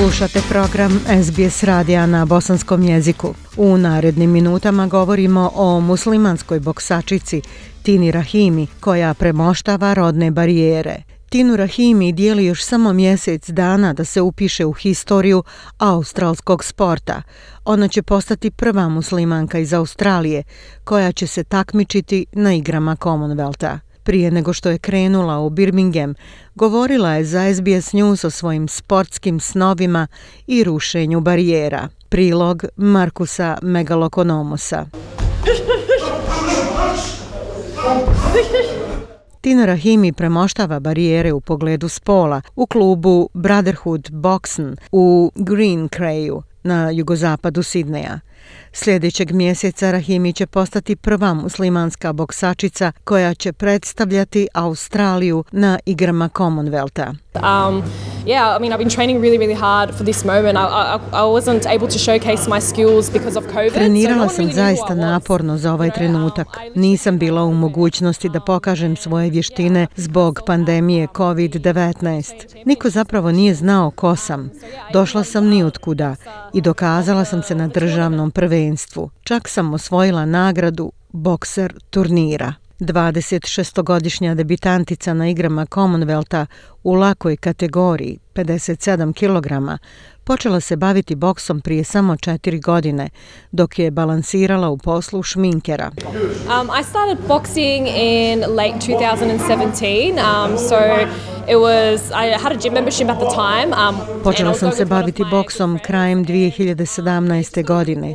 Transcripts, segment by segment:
Slušate program SBS radija na bosanskom jeziku. U narednim minutama govorimo o muslimanskoj boksačici Tini Rahimi koja premoštava rodne barijere. Tinu Rahimi dijeli još samo mjesec dana da se upiše u historiju australskog sporta. Ona će postati prva muslimanka iz Australije koja će se takmičiti na igrama Commonwealtha. Prije nego što je krenula u Birmingham, govorila je za SBS News o svojim sportskim snovima i rušenju barijera. Prilog Markusa Megalokonomosa. Tina Rahimi premoštava barijere u pogledu spola u klubu Brotherhood Boxen u Green Crayu na jugozapadu Sidneja. Sljedećeg mjeseca Rahimi će postati prva muslimanska boksačica koja će predstavljati Australiju na igrama Commonwealtha. Um, yeah, I mean, I've been training really, really hard for this moment. I, I, I wasn't able to showcase my skills because of COVID. Trenirala sam zaista naporno za ovaj trenutak. Nisam bila u mogućnosti da pokažem svoje vještine zbog pandemije COVID-19. Niko zapravo nije znao ko sam. Došla sam ni kuda i dokazala sam se na državnom prvenstvu. Čak sam osvojila nagradu bokser turnira. 26-godišnja debitantica na igrama Commonwealtha u lakoj kategoriji 57 kg počela se baviti boksom prije samo četiri godine, dok je balansirala u poslu šminkera. Um, I started boxing in late 2017, um, so it was, I had a gym membership at the time. Um, Počela sam se baviti boksom krajem 2017. godine.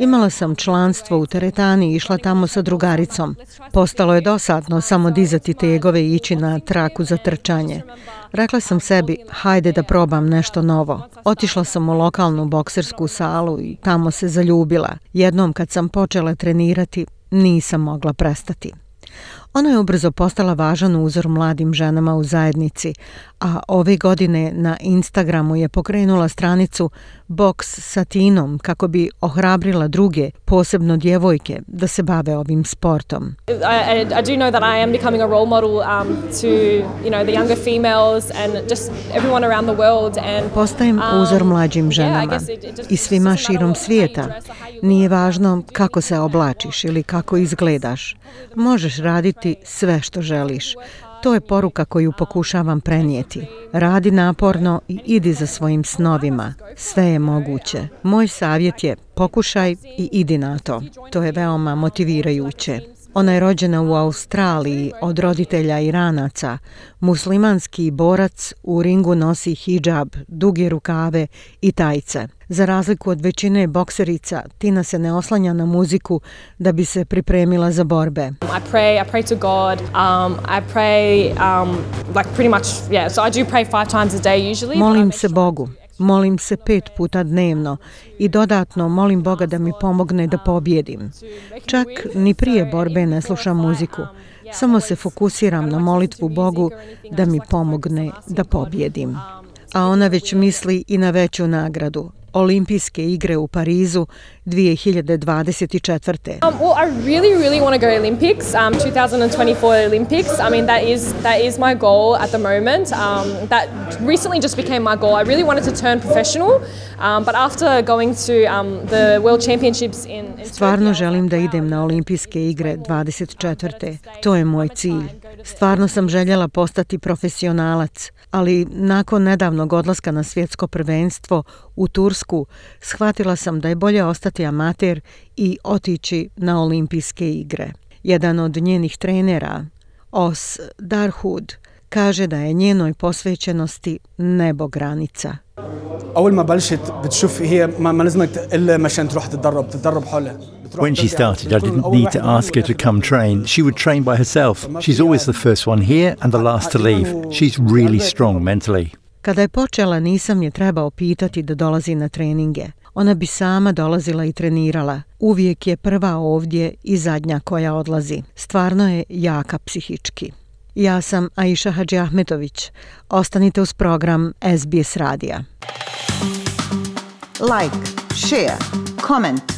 Imala sam članstvo u teretani i išla tamo sa drugaricom. Postalo je dosadno samo dizati tegove i ići na traku za trčanje. Rekla sam sebi, hajde da probam nešto novo. Otišla sam u lokalnu boksersku salu i tamo se zaljubila. Jednom kad sam počela trenirati, nisam mogla prestati. Ona je ubrzo postala važan uzor mladim ženama u zajednici, a ove godine na Instagramu je pokrenula stranicu Box sa Tinom kako bi ohrabrila druge, posebno djevojke, da se bave ovim sportom. I, I, I do know that I am becoming a role model um, to you know, the younger females and just everyone around the world. And, Postajem um, uzor mlađim ženama i svima širom svijeta. Nije važno kako se oblačiš ili kako izgledaš. Možeš raditi sve što želiš. To je poruka koju pokušavam prenijeti. Radi naporno i idi za svojim snovima. Sve je moguće. Moj savjet je pokušaj i idi na to. To je veoma motivirajuće. Ona je rođena u Australiji od roditelja Iranaca. Muslimanski borac u ringu nosi hijab, duge rukave i tajce. Za razliku od većine bokserica, Tina se ne oslanja na muziku da bi se pripremila za borbe. I pray, I pray to God. Um, I pray um, like pretty much, yeah, so I do pray five times a day usually. Molim se Bogu. Molim se pet puta dnevno i dodatno molim Boga da mi pomogne da pobjedim. Čak ni prije borbe ne slušam muziku. Samo se fokusiram na molitvu Bogu da mi pomogne da pobjedim. A ona već misli i na veću nagradu, olimpijske igre u Parizu 2024. Um, well, I really, really want to go Olympics, um, 2024 Olympics. I mean, that is, that is my goal at the moment. Um, that recently just became my goal. I really wanted to turn professional, um, but after going to um, the World Championships in, in Stvarno želim da idem na olimpijske igre 24. To je moj cilj. Stvarno sam željela postati profesionalac, ali nakon nedavnog odlaska na svjetsko prvenstvo u Tursku, shvatila sam da je bolje ostati amater i otići na olimpijske igre. Jedan od njenih trenera, Os Darhud, kaže da je njenoj posvećenosti nebo granica. أول ما بلشت بتشوف هي ما, ما لازمك إلا مشان تروح تتدرب تتدرب حولها When she started, I didn't need to ask her to come train. She would train by herself. She's always the first one here and the last to leave. She's really strong mentally. Kada je počela, nisam je trebao pitati da dolazi na treninge. Ona bi sama dolazila i trenirala. Uvijek je prva ovdje i zadnja koja odlazi. Stvarno je jaka psihički. Ja sam Aisha Hadži Ahmetović. Ostanite uz program SBS Radija. Like, share, comment.